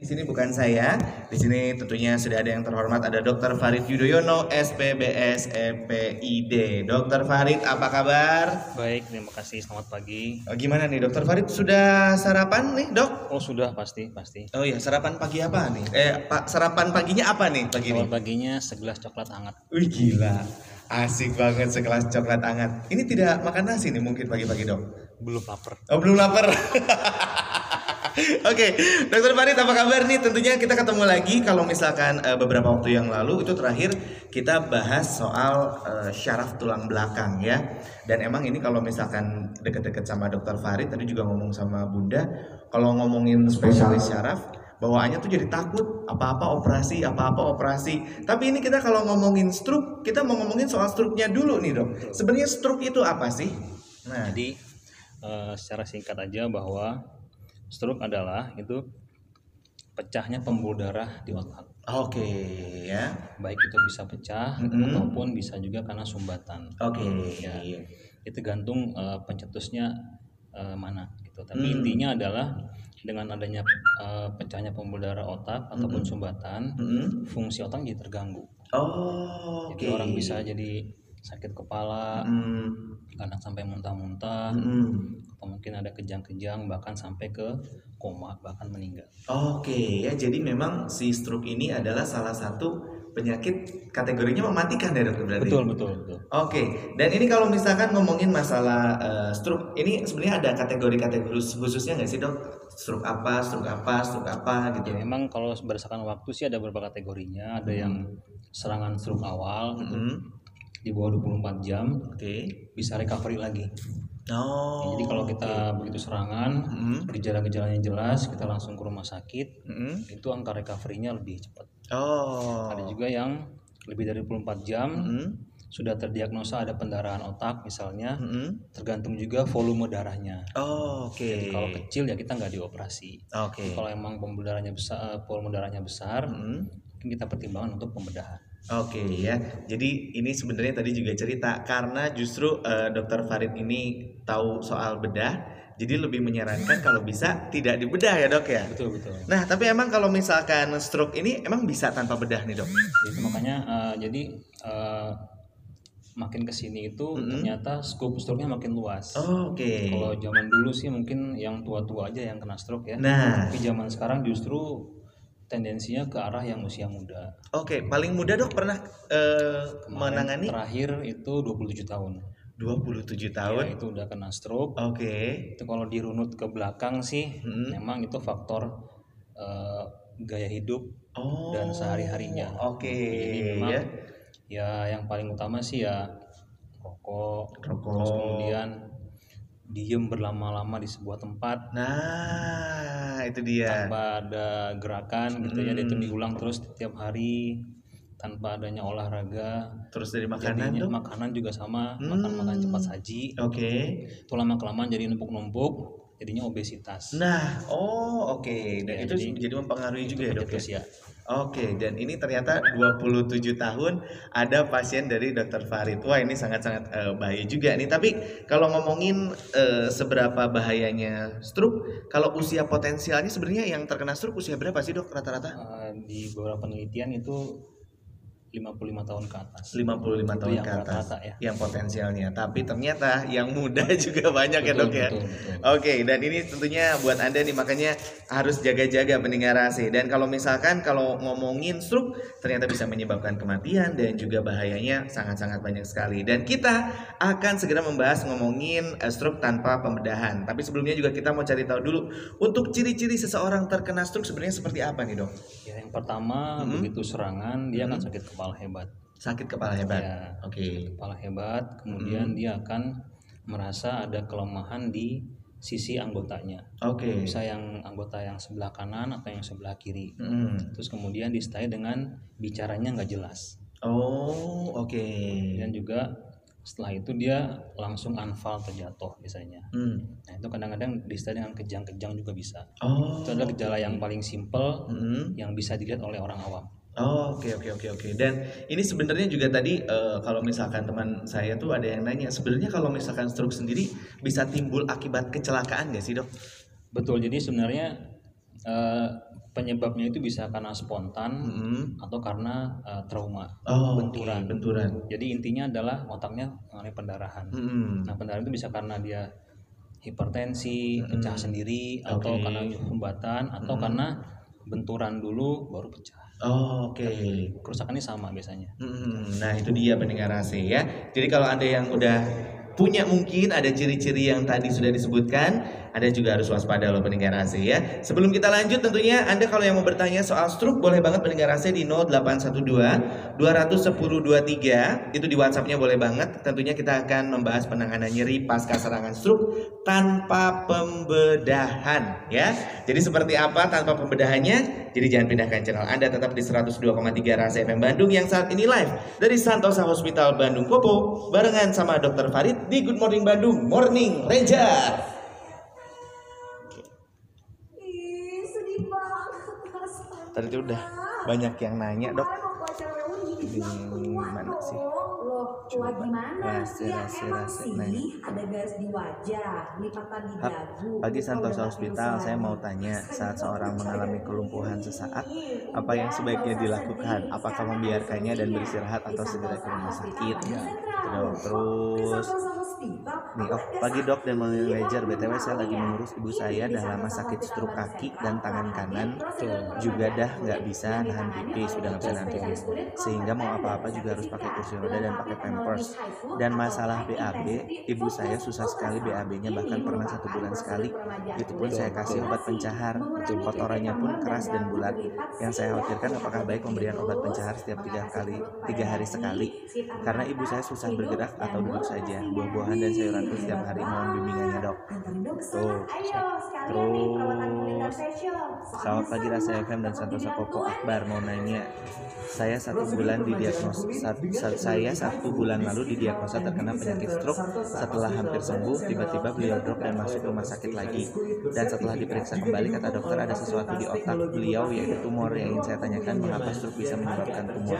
Di sini bukan saya, di sini tentunya sudah ada yang terhormat ada Dr. Farid Yudhoyono, SPBS EPID. Dr. Farid, apa kabar? Baik, terima kasih. Selamat pagi. Oh, gimana nih Dr. Farid? Sudah sarapan nih dok? Oh sudah pasti pasti. Oh iya, sarapan pagi apa nih? Eh, pak sarapan paginya apa nih pagi ini? Paginya segelas coklat hangat. Wih gila, asik banget sekelas coklat hangat. Ini tidak makan nasi nih mungkin pagi-pagi dok? Belum lapar. Oh belum lapar. Oke, Dokter Farid apa kabar nih? Tentunya kita ketemu lagi kalau misalkan eh, beberapa waktu yang lalu itu terakhir kita bahas soal eh, syaraf tulang belakang ya. Dan emang ini kalau misalkan deket-deket sama Dokter Farid tadi juga ngomong sama Bunda, kalau ngomongin spesialis syaraf bawaannya tuh jadi takut apa-apa operasi, apa-apa operasi. Tapi ini kita kalau ngomongin stroke, kita mau ngomongin soal stroke-nya dulu nih, Dok. Sebenarnya stroke itu apa sih? Nah, Jadi eh, secara singkat aja bahwa stroke adalah itu pecahnya pembuluh darah di otak. oke ya. Baik itu bisa pecah Mm-mm. ataupun bisa juga karena sumbatan. Oke. Ya. Itu gantung eh, pencetusnya eh, mana gitu. Tapi Hmm. intinya adalah dengan adanya eh, pecahnya pembuluh darah otak ataupun sumbatan, Mm-mm. fungsi otak jadi terganggu. Oh, oke. Jadi orang bisa jadi sakit kepala, Mm, kadang sampai muntah-muntah, mm-mm. atau mungkin ada kejang-kejang bahkan sampai ke koma bahkan meninggal. Oke ya, jadi memang si stroke ini adalah salah satu penyakit kategorinya mematikan ya dokter berarti. Betul betul betul. Oke, dan ini kalau misalkan ngomongin masalah eh, stroke, ini sebenarnya ada kategori-kategori khusus- khususnya nggak sih dok? Stroke apa, stroke apa, stroke apa gitu? Ya, memang kalau berdasarkan waktu sih ada beberapa kategorinya. Ada yang serangan stroke awal gitu. Di bawah 24 jam Oke. bisa recovery lagi. Oh. Jadi kalau kita begitu serangan, Mm-mm. gejala-gejalanya jelas, kita langsung ke rumah sakit, Mm-mm. itu angka recovery-nya lebih cepat. Oh. Ada juga yang lebih dari 24 jam Mm-mm. sudah terdiagnosa ada pendarahan otak misalnya, Mm-mm. tergantung juga volume darahnya. Oh, Oke. Kalau kecil ya kita nggak dioperasi. Oke. Kalau emang pembuluh darahnya besar, eh, volume darahnya besar, Mm-mm. mungkin kita pertimbangkan untuk pembedahan. Oke ya, jadi ini sebenarnya tadi juga cerita karena justru eh, Dokter Farid ini tahu soal bedah, jadi lebih menyarankan kalau bisa tidak dibedah ya dok ya. Betul betul. Nah tapi emang kalau misalkan stroke ini emang bisa tanpa bedah nih dok? Jadi makanya eh, jadi eh, makin ke sini itu ternyata scope stroke-nya makin luas. Oh, Oke. Kalau zaman dulu sih mungkin yang tua-tua aja yang kena stroke ya. Nah, Tapi zaman sekarang justru tendensinya ke arah yang usia muda. oke paling muda dok pernah Kemarin menangani terakhir itu 27 tahun. 27 Ya, tahun. itu udah kena stroke. Oke. Itu kalau dirunut ke belakang sih Mm. memang itu faktor eh, gaya hidup Oh. dan sehari-harinya. Oke. Jadi memang ya. ya yang paling utama sih ya rokok, Rokok. terus kemudian diem berlama-lama di sebuah tempat Nah itu dia. tanpa ada gerakan gitu ya, itu diulang terus setiap hari tanpa adanya olahraga. Terus dari makanan Jadinya makanan juga sama, makan makan cepat saji. Oke. Itu lama kelamaan jadi numpuk-numpuk, jadinya obesitas. Nah, oh oke. Dan Ya, itu jadi- jadi, mempengaruhi juga ya dok ya? ya. Oke, dan ini ternyata 27 tahun ada pasien dari dokter Farid. Wah ini sangat-sangat eh, bahaya juga nih. Tapi kalau ngomongin eh, seberapa bahayanya stroke, kalau usia potensialnya sebenarnya yang terkena stroke usia berapa sih dok rata-rata? Eh, di beberapa penelitian itu 55 tahun ke atas. 55 Itu tahun ke atas rata-rata ya. yang potensialnya. Tapi ternyata yang muda juga banyak ya Betul, dok ya. betul, betul. Oke, dan ini tentunya buat Anda nih makanya harus jaga-jaga pendengar AC. Dan kalau misalkan kalau ngomongin stroke ternyata bisa menyebabkan kematian dan juga bahayanya sangat-sangat banyak sekali. Dan kita akan segera membahas ngomongin eh, stroke tanpa pembedahan. Tapi sebelumnya juga kita mau cari tahu dulu untuk ciri-ciri seseorang terkena stroke sebenarnya seperti apa nih, Dok? Ya, yang pertama begitu serangan dia akan sakit kepala hebat. Sakit kepala hebat. Ya. Oke. Kepala hebat, kemudian dia akan merasa ada kelemahan di sisi anggotanya. Oke. Bisa yang anggota yang sebelah kanan atau yang sebelah kiri. Mm. Terus kemudian disertai dengan bicaranya nggak jelas. Oh, oke. Dan juga setelah itu dia langsung anfal terjatuh biasanya. Hmm. Nah itu kadang-kadang disertai dengan kejang-kejang juga bisa. Oh. Itu adalah gejala yang paling simple Mm. yang bisa dilihat oleh orang awam. Oh, oke oke oke oke. Dan ini sebenarnya juga tadi eh, kalau misalkan teman saya tuh ada yang nanya, sebenarnya kalau misalkan stroke sendiri bisa timbul akibat kecelakaan nggak sih dok? Betul, jadi sebenarnya Eh, penyebabnya itu bisa karena spontan Mm-mm. atau karena eh, trauma Oh, benturan. oke, benturan. Jadi intinya adalah otaknya mengalami pendarahan. Mm-mm. Nah, pendarahan itu bisa karena dia hipertensi, pecah sendiri, atau Oke. karena sumbatan, atau karena benturan dulu baru pecah. Oh, oke. Kerusakannya sama biasanya. Hmm, nah itu dia pendengar AC ya. Jadi kalau ada yang udah punya mungkin ada ciri-ciri yang tadi sudah disebutkan, Anda juga harus waspada loh pendengar AC ya. Sebelum kita lanjut tentunya Anda kalau yang mau bertanya soal stroke boleh banget pendengar AC di 0812 210 23 itu di WhatsAppnya boleh banget. Tentunya kita akan membahas penanganan nyeri pasca serangan stroke tanpa pembedahan ya. Jadi seperti apa tanpa pembedahannya? Jadi jangan pindahkan channel Anda tetap di 102,3 Rasa FM Bandung yang saat ini live dari Santosa Hospital Bandung Popo barengan sama Dr. Farid di Good Morning Bandung Morning Ranger. Tadi tuh udah banyak yang nanya dok. Di mana sih? Coba. gimana? Rasa, ya rasa, emang rasa. sih Nanya. ada garis di wajah, lipatan di dagu. Pagi Santosa Hospital, saya mau tanya, saat seorang mengalami kelumpuhan sesaat, Ih, apa yang udah, sebaiknya dilakukan? Apakah membiarkannya dan beristirahat atau segera ke rumah sakit? Ya. Dok. Terus Nih, oh, pagi dok dan? Ranger, Kamu BTW saya lagi ya? mengurus ibu saya Di dah lama sakit stroke kaki dan tangan kanan. juga dah nggak bisa nahan pipis sudah nggak bisa nahan pipis sehingga mau apa-apa juga harus pakai kursi roda dan pakai pampers. dan masalah BAB ibu saya susah sekali. BAB-nya bahkan pernah satu bulan sekali. itu pun kulit saya kasih obat pencahar. Kotorannya pun keras dan bulat. yang saya khawatirkan apakah baik pemberian obat pencahar setiap tiga kali tiga hari sekali karena ibu saya susah bergerak atau duduk saja buah-buahan dan sayuran pun Ih, setiap hari mohon bimbingannya dok. Tuh. Soalnya Selamat pagi Rasa FM dan Santosa dibantuin. Akbar. Mau nanya saya satu bulan didiagnosa sat- saya satu bulan lalu didiagnosa terkena penyakit stroke. setelah hampir sembuh tiba-tiba beliau drop dan masuk rumah sakit lagi. dan setelah diperiksa kembali kata dokter ada sesuatu di otak beliau yaitu tumor yang ingin saya tanyakan mengapa stroke bisa menyebabkan tumor.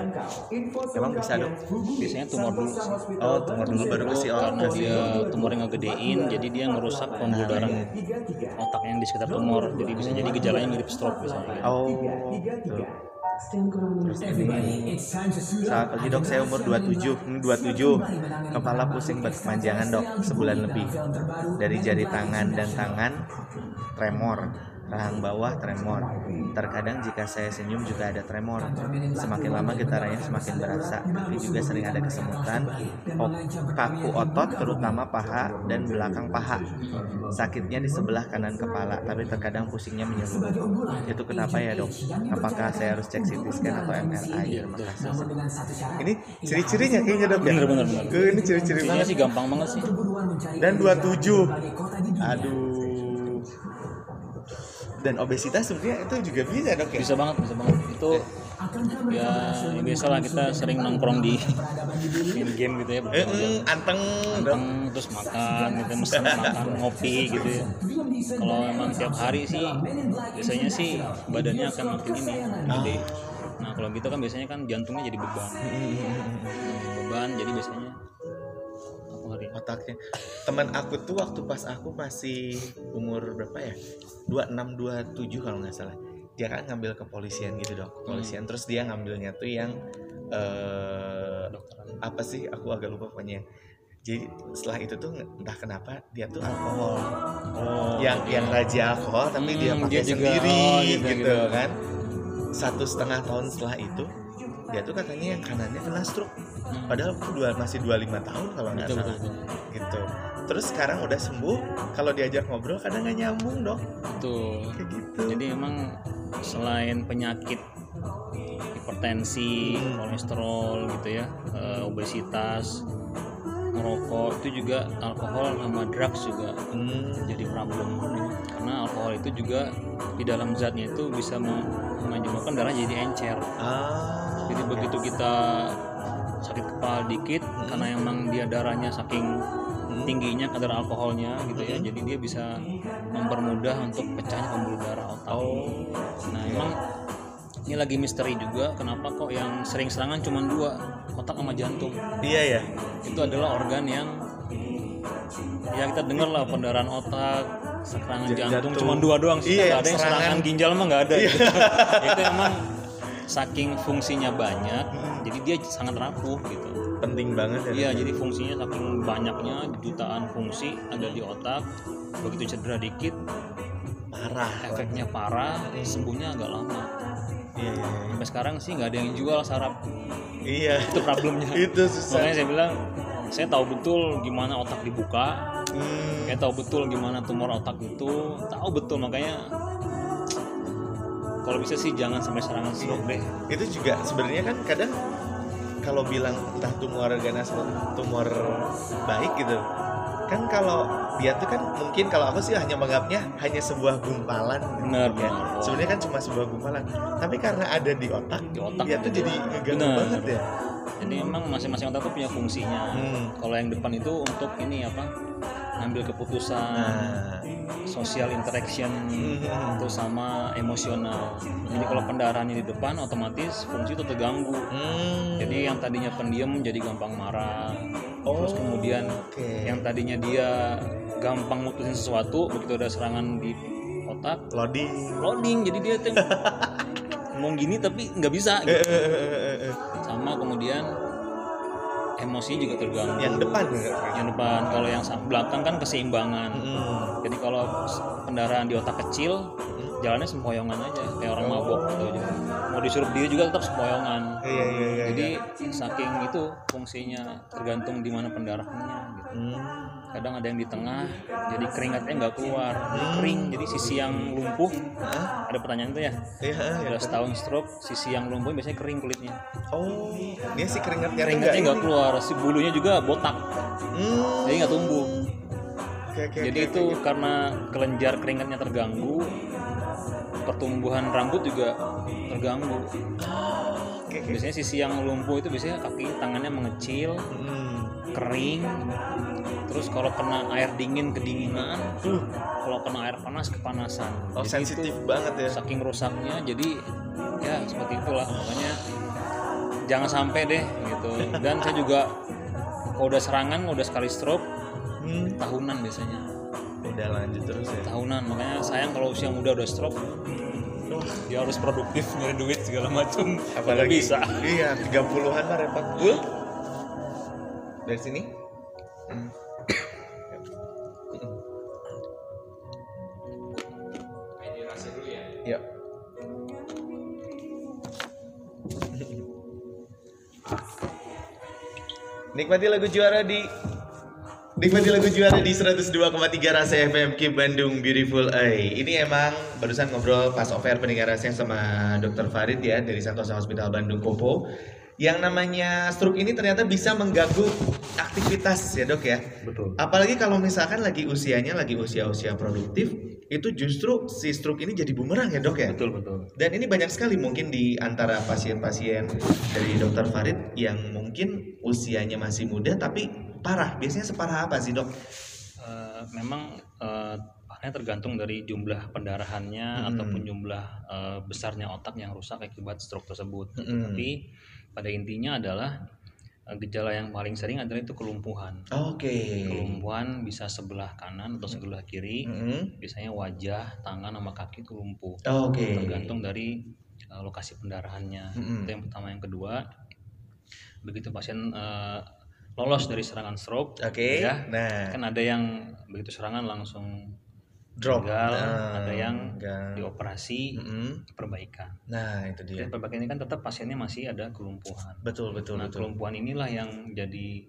emang bisa dok. Biasanya tumor dulu sih. Oh tumor dulu baru ke si karena otak dia tumornya ngegedein jadi dia ngerusak pembuluh darah otak yang di sekitar tumor. jadi bisa jadi gejalanya mirip stroke misalnya. oh. Terus ini. Selamat pagi dok, saya umur 27 Ini 27 Kepala pusing berkepanjangan dok. Sebulan lebih. Dari jari tangan dan tangan Tremor Rahang bawah tremor. Terkadang jika saya senyum juga ada tremor. Semakin lama getarannya semakin berasa. Tapi juga sering ada kesemutan Kaku otot terutama paha dan belakang paha. Sakitnya di sebelah kanan kepala Tapi terkadang pusingnya menyeluruh. Itu kenapa ya dok? Apakah saya harus cek CT scan atau MRI? Terima kasih. Ini ciri-cirinya kayaknya dok ya? Bener, bener, bener. Ini ciri-ciri banget. sih gampang banget sih. Dan 27 aduh dan obesitas sebenarnya itu juga bisa dok ya? Bisa banget bisa banget. Itu ya, ya biasalah kita sering nongkrong di main game gitu ya eh, eh, anteng Datang, terus makan gitu mesen makan ngopi gitu ya. Kalau emang tiap hari sih biasanya sih badannya akan makin ini gede. Nah kalau gitu kan biasanya kan jantungnya jadi beban. Beban jadi biasanya otaknya. Teman aku tuh waktu pas aku masih umur berapa ya? 26 27 kalau nggak salah. Dia kan ngambil kepolisian gitu dok. Kepolisian. Terus dia ngambilnya tuh yang eh dokteran. apa sih? Aku agak lupa pokoknya. Jadi setelah itu tuh entah kenapa dia tuh alkohol. Oh yang yang raja alkohol tapi dia Hmm, pakai dia juga, sendiri oh, gitu, gitu, gitu. kan. Satu setengah tahun setelah itu dia tuh katanya yang kanannya kena stroke. Padahal aku dua, masih 25 tahun kalau nggak salah. betul, betul. gitu. Terus sekarang udah sembuh. Kalau diajak ngobrol kadang nggak nyambung dong Betul. kayak gitu. Jadi emang selain penyakit hipertensi kolesterol gitu ya eh, obesitas merokok itu juga alkohol sama drugs juga Hmm, jadi problem. Karena alkohol itu juga di dalam zatnya itu bisa me- menyebabkan darah jadi encer. Ah jadi begitu kita sakit kepala dikit karena emang dia darahnya saking tingginya kadar alkoholnya gitu ya jadi dia bisa mempermudah untuk pecahnya pembuluh darah otak. Nah emang ini lagi misteri juga kenapa kok yang sering serangan cuma dua otak sama jantung? Iya ya itu adalah organ yang ya kita dengar lah pendarahan otak serangan jantung jantung. cuma dua doang sih Iya, ada yang serangan- serangan ginjal mah nggak ada. Gitu. itu emang saking fungsinya banyak jadi dia sangat rapuh gitu. Penting banget ya. Iya jadi fungsinya saking banyaknya jutaan fungsi ada di otak. Begitu cedera dikit parah. efeknya parah sembuhnya agak lama. Iya iya sampai sekarang sih nggak ada yang jual saraf. Iya. Itu problemnya. Itu susah. Makanya saya bilang saya tahu betul gimana otak dibuka. Hmm, saya tahu betul gimana tumor otak itu. Tahu betul makanya kalau bisa sih jangan sampai serangan stroke deh. Itu juga sebenarnya kan kadang kalau bilang entah tumor ganas atau tumor baik gitu kan kalau dia tuh kan mungkin kalau aku sih hanya menganggapnya hanya sebuah gumpalan benar ya. benar. Sebenarnya kan cuma sebuah gumpalan. Tapi karena ada di otak Di otak. dia tuh jadi ngeganggu Benar. banget ya. Jadi emang masing-masing otak tuh punya fungsinya. Hmm. kalau yang depan itu untuk ini apa? Ngambil keputusan. Nah social interaction Hmm. itu sama emosional. Jadi kalau pendarahannya di depan otomatis fungsi itu terganggu. Hmm. jadi yang tadinya pendiam jadi gampang marah. Oh, terus kemudian yang tadinya dia gampang mutusin sesuatu begitu ada serangan di otak loading. loading. Jadi dia tuh ngomong gini tapi nggak bisa gitu. eh, eh, eh, sama kemudian emosi juga terganggu. Yang depan yang depan. Kalau yang belakang kan keseimbangan. Hmm. Jadi kalau kendaraan di otak kecil jalannya sempoyongan aja. Kayak orang mabok gitu aja. Mau disuruh berdiri juga tetap sempoyongan. Iya iya iya jadi saking itu fungsinya tergantung di mana pendarahannya gitu. Hmm. kadang ada yang di tengah jadi keringatnya nggak keluar. Jadi kering jadi sisi yang lumpuh. Hah? ada pertanyaan tuh ya? Iya, iya. udah setahun stroke sisi yang lumpuh biasanya kering kulitnya. Oh, dia sih keringatnya keringatnya nggak keluar si bulunya juga botak. Hmm. jadi nggak tumbuh Oke, jadi oke, itu oke. karena kelenjar keringatnya terganggu pertumbuhan rambut juga terganggu Oke, oke. biasanya sisi yang lumpuh itu biasanya kaki tangannya mengecil Hmm. kering terus kalau kena air dingin kedinginan kalau kena air panas kepanasan Oh, Jadi sensitif itu banget ya. saking rusaknya jadi ya seperti itulah makanya jangan sampai deh gitu dan saya juga kalau udah serangan udah sekali stroke Hmm. tahunan biasanya Udah lanjut terus ya. tahunan makanya sayang kalau usia muda udah stroke Wah, dia harus produktif nyari duit segala macam apalagi bisa Iya, 30-an mah repot. Bul. Dari sini? Hmm. Ya. Nikmati lagu juara di Nikmati lagu juara di 102,3 Rasa FM Ki Bandung Beautiful Eye. Ini emang barusan ngobrol pas over pendengar rasanya sama Dr. Farid ya dari Santosa Hospital Bandung Kopo. Yang namanya stroke ini ternyata bisa mengganggu aktivitas ya dok ya. betul Apalagi kalau misalkan lagi usianya lagi usia-usia produktif, itu justru si stroke ini jadi bumerang ya dok ya. betul betul Dan ini banyak sekali mungkin di antara pasien-pasien dari dokter Farid yang mungkin usianya masih muda tapi parah. Biasanya separah apa sih dok? Eh, memang parahnya tergantung dari jumlah pendarahannya Mm-mm. ataupun jumlah eh, besarnya otak yang rusak akibat stroke tersebut. Mm-mm. Tapi pada intinya adalah gejala yang paling sering adalah itu kelumpuhan. Oke. Kelumpuhan bisa sebelah kanan atau sebelah kiri. Mm-mm. Biasanya wajah, tangan, sama kaki itu lumpuh. Oke. Tergantung dari eh, lokasi pendarahannya. Mm-mm. Itu yang pertama. Yang kedua, begitu pasien eh, lolos dari serangan stroke, Oke. ya, Nah, kan ada yang begitu serangan langsung drop. meninggal, Nah, ada yang enggak. dioperasi Mm-mm. perbaikan. Nah, itu dia. Dan perbaikan ini kan tetap pasiennya masih ada kelumpuhan. Betul, betul, nah, betul. kelumpuhan inilah yang jadi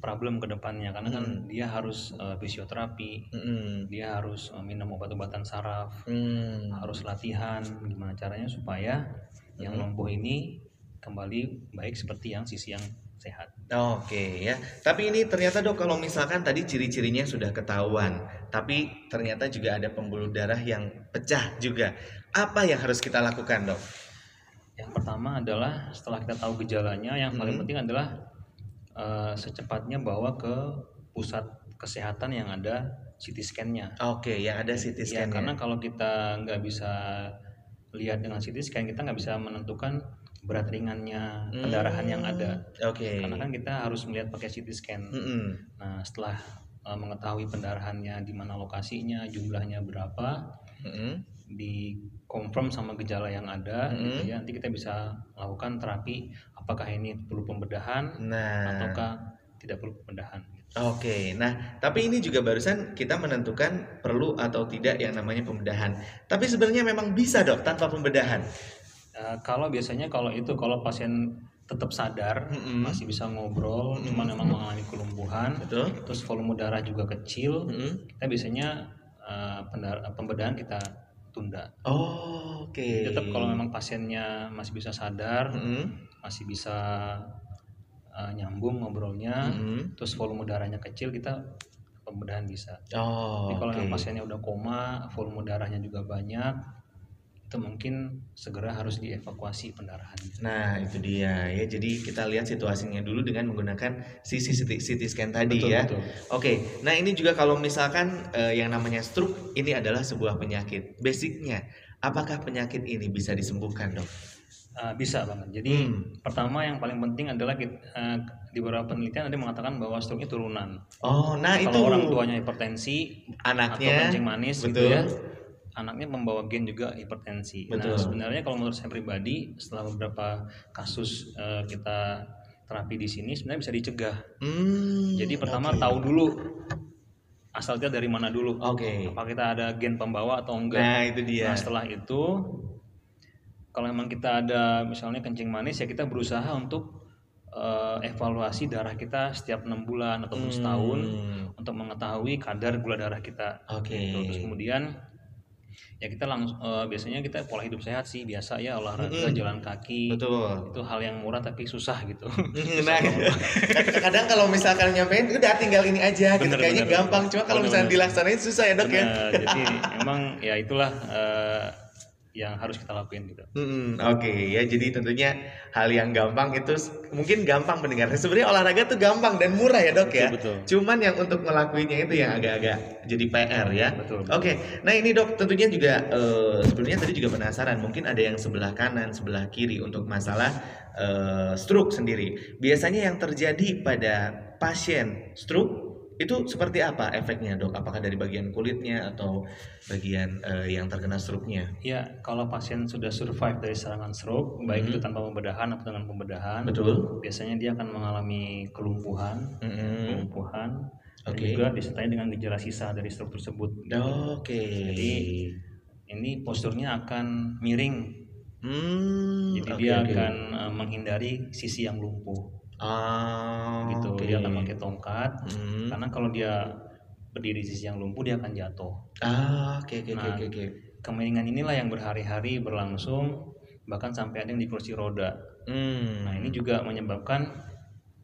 problem ke depannya karena kan Mm. dia harus eh, fisioterapi, Mm-mm. dia harus eh, minum obat-obatan saraf, Hmm. harus latihan gimana caranya supaya yang Mm. lumpuh ini kembali baik seperti yang sisi yang sehat. Oke ya, tapi ini ternyata dok kalau misalkan tadi ciri-cirinya sudah ketahuan, tapi ternyata juga ada pembuluh darah yang pecah juga. Apa yang harus kita lakukan dok? Yang pertama adalah setelah kita tahu gejalanya, yang paling Mhm. penting adalah eh, secepatnya bawa ke pusat kesehatan yang ada CT scan-nya. Oke, yang ada CT Ya, scan karena kalau kita nggak bisa lihat dengan CT scan, kita nggak bisa menentukan berat ringannya pendarahan yang ada. Oke. Karena kan kita harus melihat pakai CT scan. Mm-mm. Nah, setelah uh, mengetahui pendarahannya di mana lokasinya, jumlahnya berapa, Mm-mm. di confirm sama gejala yang ada, gitu Mm-mm. ya. Nanti kita bisa melakukan terapi. Apakah ini perlu pembedahan Nah, ataukah tidak perlu pembedahan? Oke, nah tapi ini juga barusan kita menentukan perlu atau tidak yang namanya pembedahan. Tapi sebenarnya memang bisa dok tanpa pembedahan. Uh, kalau biasanya kalau itu kalau pasien tetap sadar, Mm-mm. masih bisa ngobrol, cuman memang mengalami kelumpuhan, Betul? terus volume darah juga kecil, Mm-mm. kita biasanya uh, pendar- pembedahan kita tunda. Oh, Oke. Tetap kalau memang pasiennya masih bisa sadar, Mm-mm. masih bisa uh, nyambung ngobrolnya, Mm-mm. terus volume darahnya kecil, kita pembedahan bisa. Oh, Tapi kalau memang pasiennya udah koma, volume darahnya juga banyak, itu mungkin segera harus dievakuasi pendarahannya. Nah itu dia ya. Jadi kita lihat situasinya dulu dengan menggunakan CT CT, CT scan tadi Betul, ya. betul. Oke. Nah ini juga kalau misalkan eh, yang namanya stroke ini adalah sebuah penyakit. Basicnya, apakah penyakit ini bisa disembuhkan dok? Uh, bisa banget. Jadi Hmm. pertama yang paling penting adalah kit- uh, di beberapa penelitian ada mengatakan bahwa stroke itu turunan. Oh, nah itu Kalau orang tuanya hipertensi atau anaknya kencing manis gitu betul. ya, anaknya membawa gen juga hipertensi. Betul. Nah sebenarnya kalau menurut saya pribadi setelah beberapa kasus uh, kita terapi di sini sebenarnya bisa dicegah. Hmm, Jadi pertama oke. tahu dulu asal kita dari mana dulu. Oke. Apa kita ada gen pembawa atau enggak? Nah itu dia. Nah setelah itu kalau memang kita ada misalnya kencing manis ya kita berusaha untuk eh, evaluasi darah kita setiap enam bulan atau setahun Hmm, untuk mengetahui kadar gula darah kita. Oke. Gitu. Terus kemudian ya kita langsung eh, biasanya kita pola hidup sehat sih biasa ya olahraga Mm-mm. jalan kaki Betul. itu hal yang murah tapi susah gitu. Nah, kadang kalau misalkan nyampein udah tinggal ini aja gitu Bener, kayaknya bener. gampang cuma kalau Bener, misalnya bener. dilaksanain susah ya dok ya. Benar, jadi emang ya itulah eh, yang harus kita lakuin gitu. Hmm, Oke ya jadi tentunya hal yang gampang itu mungkin gampang mendengarnya sebenarnya olahraga tuh gampang dan murah ya dok ya. Betul, betul. Cuman yang untuk ngelakuinnya itu yang agak-agak jadi PR ya. Betul. Oke, nah ini dok tentunya juga eh, sebelumnya tadi juga penasaran mungkin ada yang sebelah kanan, sebelah kiri untuk masalah eh, stroke sendiri. Biasanya yang terjadi pada pasien stroke itu seperti apa efeknya dok? Apakah dari bagian kulitnya atau bagian eh, yang terkena stroke-nya? Ya, kalau pasien sudah survive dari serangan stroke, baik Mhm. itu tanpa pembedahan atau dengan pembedahan, Betul. biasanya dia akan mengalami kelumpuhan, Mm-mm. kelumpuhan, dan Oke. juga disertai dengan gejala sisa dari stroke tersebut. Oke. Jadi ini posturnya akan miring, Hmm, jadi oke, dia akan eh, menghindari sisi yang lumpuh, Ah, gitu. oke. Dia akan pakai tongkat, Hmm. karena kalau dia berdiri di sisi yang lumpuh dia akan jatuh. Ah, oke oke oke Nah, oke. Kemiringan inilah yang berhari-hari berlangsung, bahkan sampai ada yang di kursi roda. Hmm. Nah ini juga menyebabkan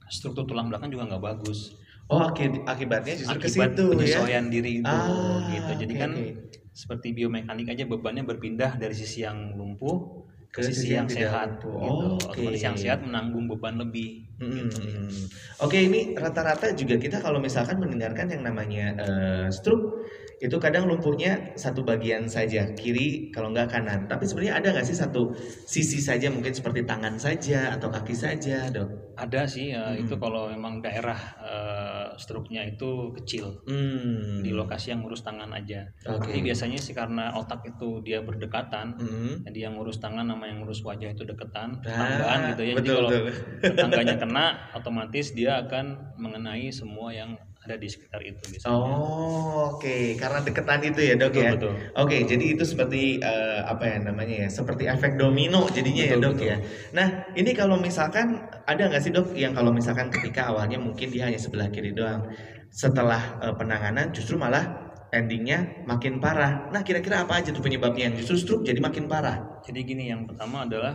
struktur tulang belakang juga nggak bagus. Oh, aki- akibatnya justru ke situ ya. penyesuaian diri itu Ah, gitu. Jadi oke, kan oke. seperti biomekanik aja bebannya berpindah dari sisi yang lumpuh ke, sisi, sisi yang yang sehat gitu. Oke. Otomatis yang sehat menanggung beban lebih. Hmm, gitu. hmm, hmm. Oke, ini rata-rata juga kita kalau misalkan mendengarkan yang namanya eh, stroke itu kadang lumpuhnya satu bagian saja, kiri kalau nggak kanan. Tapi sebenarnya ada nggak sih satu sisi saja mungkin seperti tangan saja atau kaki saja, dok? Ada sih ya, Hmm. itu kalau memang daerah eh, struknya itu kecil Hmm. di lokasi yang ngurus tangan aja. Oke. Tapi biasanya sih karena otak itu dia berdekatan, Hmm. jadi yang ngurus tangan sama yang ngurus wajah itu deketan, Ah, tetanggaan gitu ya. Jadi betul, kalau betul. tetangganya kena, otomatis dia akan mengenai semua yang ada di sekitar itu biasanya. Oh, oke, karena deketan itu ya dok Betul, ya. betul. Oke, jadi itu seperti eh, apa ya namanya ya, seperti efek domino jadinya ya Betul, dok betul. ya. Nah, ini kalau misalkan ada nggak sih dok yang kalau misalkan ketika awalnya mungkin dia hanya sebelah kiri doang, setelah eh, penanganan justru malah endingnya makin parah. Nah, kira-kira apa aja tuh penyebabnya yang justru stroke jadi makin parah? Jadi gini, yang pertama adalah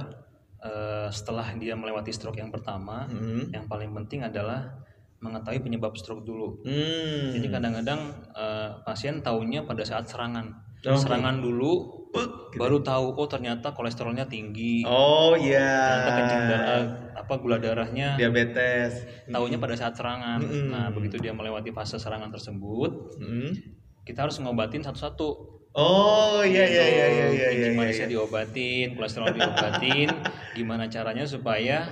eh, setelah dia melewati stroke yang pertama, Hmm. yang paling penting adalah mengetahui penyebab stroke dulu. Hmm. Jadi kadang-kadang eh, pasien tahunya pada saat serangan. Oke. Serangan dulu, gitu. baru tahu oh ternyata kolesterolnya tinggi, Oh iya. ternyata kencing darah, apa gula darahnya Diabetes. tahunya pada saat serangan. Mm-mm. Nah, begitu dia melewati fase serangan tersebut, Hmm. kita harus ngobatin satu-satu. Oh iya iya iya iya iya. iya, Kencing iya, manisnya iya. diobatin, kolesterol diobatin. Gimana caranya supaya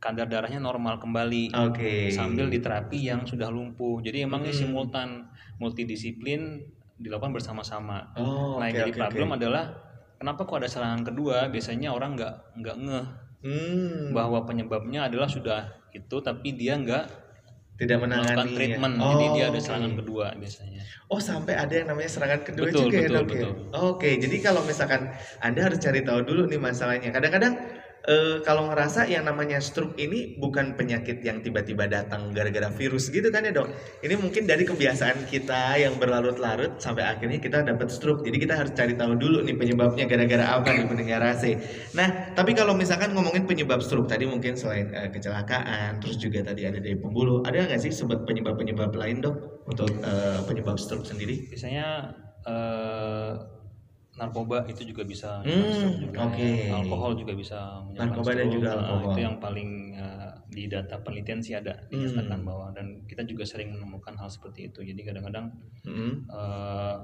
kadar darahnya normal kembali Oke. sambil diterapi yang sudah lumpuh. Jadi emang ini Hmm. simultan multidisiplin dilakukan bersama-sama. Oh, nah, yang jadi oke, problem oke. adalah kenapa kok ada serangan kedua? Biasanya orang nggak nggak ngeh Hmm, bahwa penyebabnya adalah sudah itu, tapi dia nggak tidak melakukan menangani. treatment. ya. Jadi dia Oh, ada serangan kedua biasanya. Oh sampai ada yang namanya serangan kedua Betul, juga ya betul, dok ya? betul. Oke, jadi kalau misalkan Anda harus cari tahu dulu nih masalahnya. Kadang-kadang eh, kalau ngerasa yang namanya stroke ini bukan penyakit yang tiba-tiba datang gara-gara virus gitu kan ya dok? Ini mungkin dari kebiasaan kita yang berlarut-larut sampai akhirnya kita dapat stroke. Jadi kita harus cari tahu dulu nih penyebabnya gara-gara apa nih pendengar AC. Nah, tapi kalau misalkan ngomongin penyebab stroke tadi mungkin selain eh, kecelakaan, terus juga tadi ada dari pembuluh, ada nggak sih sebab penyebab-penyebab lain dok untuk eh, penyebab stroke sendiri? Biasanya narkoba itu juga bisa Hmm, oke. alkohol juga bisa Narkoba dan juga Nah, alkohol. itu yang paling eh, di data penelitian sih ada dinyatakan bahwa dan kita juga sering menemukan hal seperti itu jadi kadang-kadang Mm-mm. eh,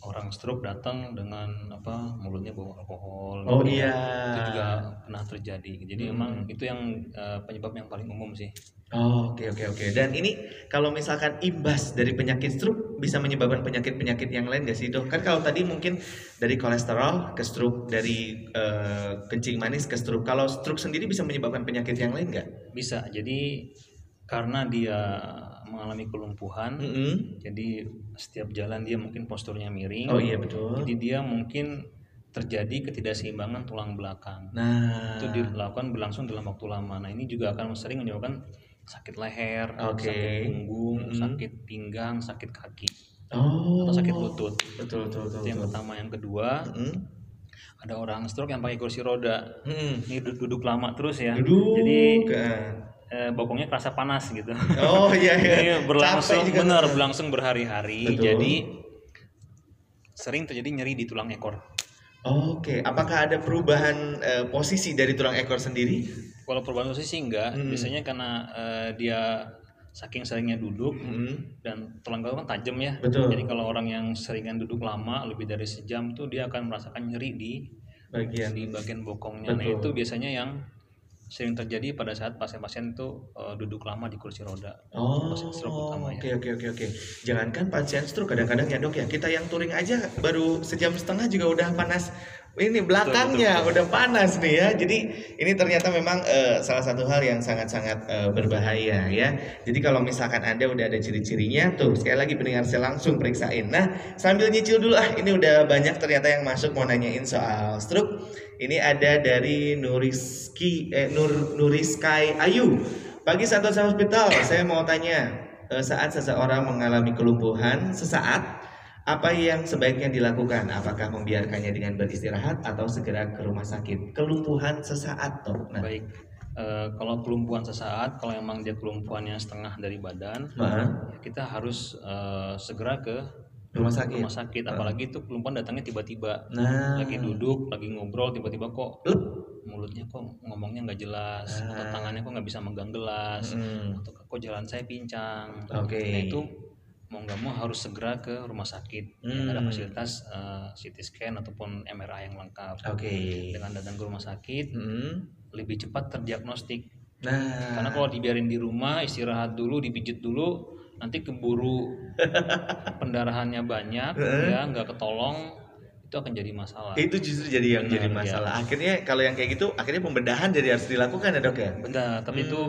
orang stroke datang dengan apa mulutnya bau alkohol Oh gitu iya. kan. itu juga pernah terjadi jadi emang itu yang eh, penyebab yang paling umum sih Oh, oke oke oke. Dan ini kalau misalkan imbas dari penyakit stroke bisa menyebabkan penyakit-penyakit yang lain gak sih dok? Kan kalau tadi mungkin dari kolesterol ke stroke, dari eh, kencing manis ke stroke. Kalau stroke sendiri bisa menyebabkan penyakit yang lain nggak? bisa jadi karena dia mengalami kelumpuhan Mm-mm. jadi setiap jalan dia mungkin posturnya miring Oh iya betul. jadi dia mungkin terjadi ketidakseimbangan tulang belakang Nah, itu dilakukan berlangsung dalam waktu lama nah ini juga akan sering menyebabkan sakit leher Oke. sakit punggung Mm-mm. sakit pinggang sakit kaki oh, atau sakit lutut Betul betul betul. yang betul. pertama yang kedua Mm-mm. ada orang stroke yang pakai kursi roda Mm-mm. ini duduk, duduk lama terus ya Duduk jadi kan. Eh, bokongnya kerasa panas gitu Oh iya iya. Iya, berlangsung benar berlangsung berhari-hari Betul. jadi sering terjadi nyeri di tulang ekor Oke, apakah ada perubahan eh, posisi dari tulang ekor sendiri? kalau perubahan posisi enggak Hmm. biasanya karena eh, dia saking seringnya duduk Mm. dan tulang ekor kan tajam ya Betul. jadi kalau orang yang seringan duduk lama lebih dari sejam tuh dia akan merasakan nyeri di Bagian. di bagian bokongnya nah Betul. itu biasanya yang sering terjadi pada saat pasien-pasien itu eh, duduk lama di kursi roda Oh, pasien stroke utama oke ya. oke oke oke. Jangankan pasien stroke kadang-kadang ya dok ya kita yang touring aja baru sejam setengah juga udah panas. Ini belakangnya udah panas nih ya. Jadi ini ternyata memang eh, salah satu hal yang sangat-sangat eh, berbahaya ya. Jadi kalau misalkan anda udah ada ciri-cirinya tuh sekali lagi pendengar saya langsung periksain. Nah sambil nyicil dulu ah ini udah banyak ternyata yang masuk mau nanyain soal stroke. Ini ada dari Nuriski eh, Nur Nuriskai Ayu. Pagi Santosa Hospital, saya mau tanya, eh, saat seseorang mengalami kelumpuhan sesaat, apa yang sebaiknya dilakukan? Apakah membiarkannya dengan beristirahat atau segera ke rumah sakit? Kelumpuhan sesaat, dok. Nah, baik Eh, kalau kelumpuhan sesaat kalau emang dia kelumpuhannya setengah dari badan nah, ya kita harus eh, segera ke rumah sakit. rumah sakit apalagi itu kelumpuhan datangnya tiba-tiba Nah, lagi duduk lagi ngobrol tiba-tiba kok Lep. mulutnya kok ngomongnya nggak jelas atau Ah. tangannya kok nggak bisa megang gelas Mm, atau kok jalan saya pincang Oke. nah itu mau nggak mau harus segera ke rumah sakit yang ada Hmm. fasilitas eh, CT scan ataupun MRI yang lengkap Oke. dengan datang ke rumah sakit Mm, lebih cepat terdiagnostik Nah, karena kalau dibiarin di rumah istirahat dulu dipijit dulu nanti keburu pendarahannya banyak ya nggak ketolong itu akan jadi masalah itu justru jadi yang Benar, jadi ya. masalah. Akhirnya kalau yang kayak gitu, akhirnya pembedahan jadi harus dilakukan ya dok ya. benar tapi itu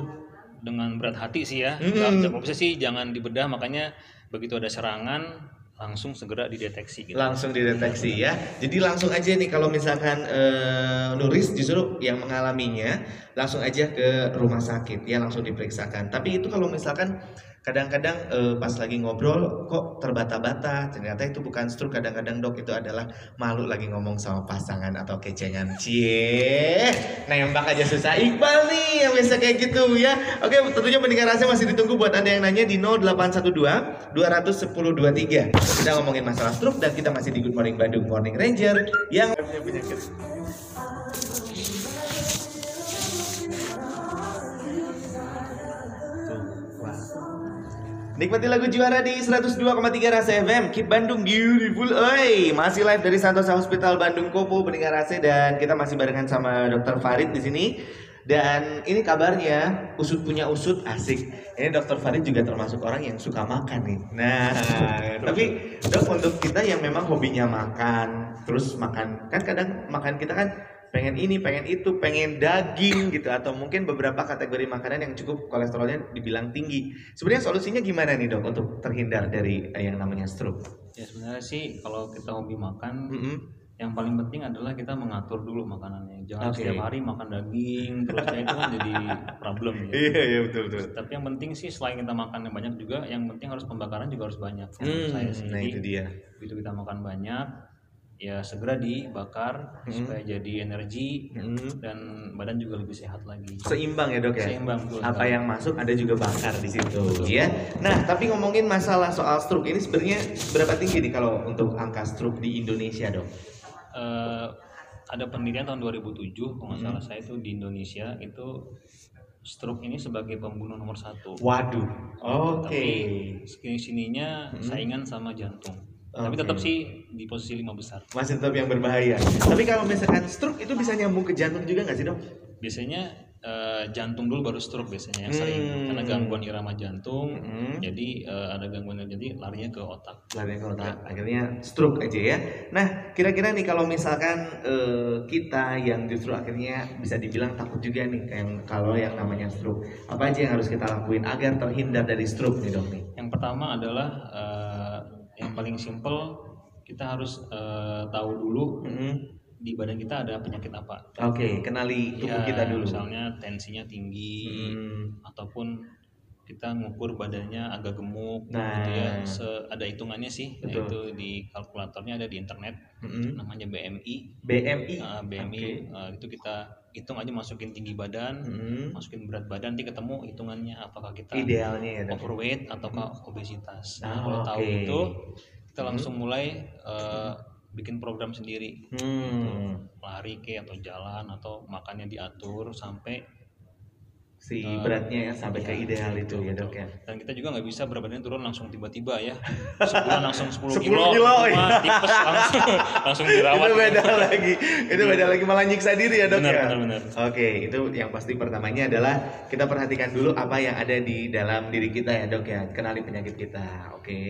dengan berat hati sih ya Hmm. Nggak- kalau bisa sih jangan dibedah makanya begitu ada serangan langsung segera dideteksi gitu. langsung dideteksi ya. Jadi langsung aja nih kalau misalkan eh, Nuris justru yang mengalaminya langsung aja ke rumah sakit ya langsung diperiksakan. Tapi itu kalau misalkan kadang-kadang eh, pas lagi ngobrol kok terbata-bata. Ternyata itu bukan stroke kadang-kadang dok itu adalah malu lagi ngomong sama pasangan atau kecengan. Cie nembak aja susah. Iqbal nih yang biasa kayak gitu ya. Oke tentunya pendengar rasa masih ditunggu buat anda yang nanya di 0812 210 23 kita ngomongin masalah stroke dan kita masih di Good Morning Bandung Morning Ranger yang punya penyakit Nikmati lagu juara di 102,3 Rasa FM Keep Bandung Beautiful Oi Masih live dari Santosa Hospital Bandung Kopo Pendengar Rasa Dan kita masih barengan sama Dr. Farid di sini Dan ini kabarnya usut punya usut asik. Ini Dokter Farid juga termasuk orang yang suka makan nih. Nah, tapi dok untuk kita yang memang hobinya makan, terus makan kan kadang makan kita kan pengen ini, pengen itu, pengen daging gitu atau mungkin beberapa kategori makanan yang cukup kolesterolnya dibilang tinggi. Sebenarnya solusinya gimana nih dok untuk terhindar dari eh, yang namanya stroke? Ya sebenarnya sih kalau kita hobi makan, Mm-mm. yang paling penting adalah kita mengatur dulu makanannya. Jangan Oke. setiap hari makan daging, terus ya itu kan jadi problem ya. Iya iya betul betul. Tapi yang penting sih selain kita makan yang banyak juga, yang penting harus pembakaran juga harus banyak. menurut Hmm, saya sih. nah itu dia. begitu kita makan banyak, ya segera dibakar Hmm. supaya jadi energi Mm. dan badan juga lebih sehat lagi. Seimbang ya dok ya. Seimbang betul Apa sekali. yang masuk ada juga bakar di situ ya. Nah tapi ngomongin masalah soal stroke ini sebenarnya berapa tinggi nih kalau untuk angka stroke di Indonesia dok? Eh, ada penelitian tahun 2007 kalau nggak Hmm. salah saya itu di Indonesia itu stroke ini sebagai pembunuh nomor satu. Waduh. Oke. Tapi sini sininya Hmm. saingan sama jantung. Tapi Oke. tetap sih di posisi lima besar. Masih tetap yang berbahaya. Tapi kalau misalkan stroke itu bisa nyambung ke jantung juga nggak sih dok? Biasanya eh, jantung dulu baru stroke biasanya yang sering Hmm. karena gangguan irama jantung. Hmm. Jadi eh, ada gangguan jadi larinya ke otak. lari ke otak akhirnya stroke aja ya nah kira-kira nih kalau misalkan eh, kita yang justru akhirnya bisa dibilang takut juga nih kayak kalau yang namanya stroke apa aja yang harus kita lakuin agar terhindar dari stroke nih dok nih Yang pertama adalah eh, yang paling simple kita harus eh, tahu dulu Mm-mm. di badan kita ada penyakit apa. oke kenali tubuh Ya, kita dulu Misalnya tensinya tinggi Hmm, ataupun kita ngukur badannya agak gemuk Nah. gitu ya. Se- ada hitungannya sih. Betul. itu di kalkulatornya ada di internet mm-mm. namanya BMI. BMI Nah, BMI Oke. eh, itu kita hitung aja masukin tinggi badan, Mm-mm. masukin berat badan nanti ketemu hitungannya apakah kita idealnya ya overweight ataukah obesitas. Nah, Ah, kalau tahu oke. itu kita langsung mulai eh, bikin program sendiri. hmm, Lari ke atau jalan atau makannya diatur sampai si Eh, beratnya ya sampai ke iya, ideal itu ya dok ya. Dan kita juga nggak bisa berat badannya turun langsung tiba-tiba ya. Sebulan langsung 10, 10 kilo, kilo, mah tipes langsung langsung dirawat. itu beda lagi. Itu beda lagi malah nyiksa diri ya dok Benar, ya. benar, benar. oke itu yang pasti pertamanya adalah kita perhatikan dulu apa yang ada di dalam diri kita ya dok ya. Kenali penyakit kita oke.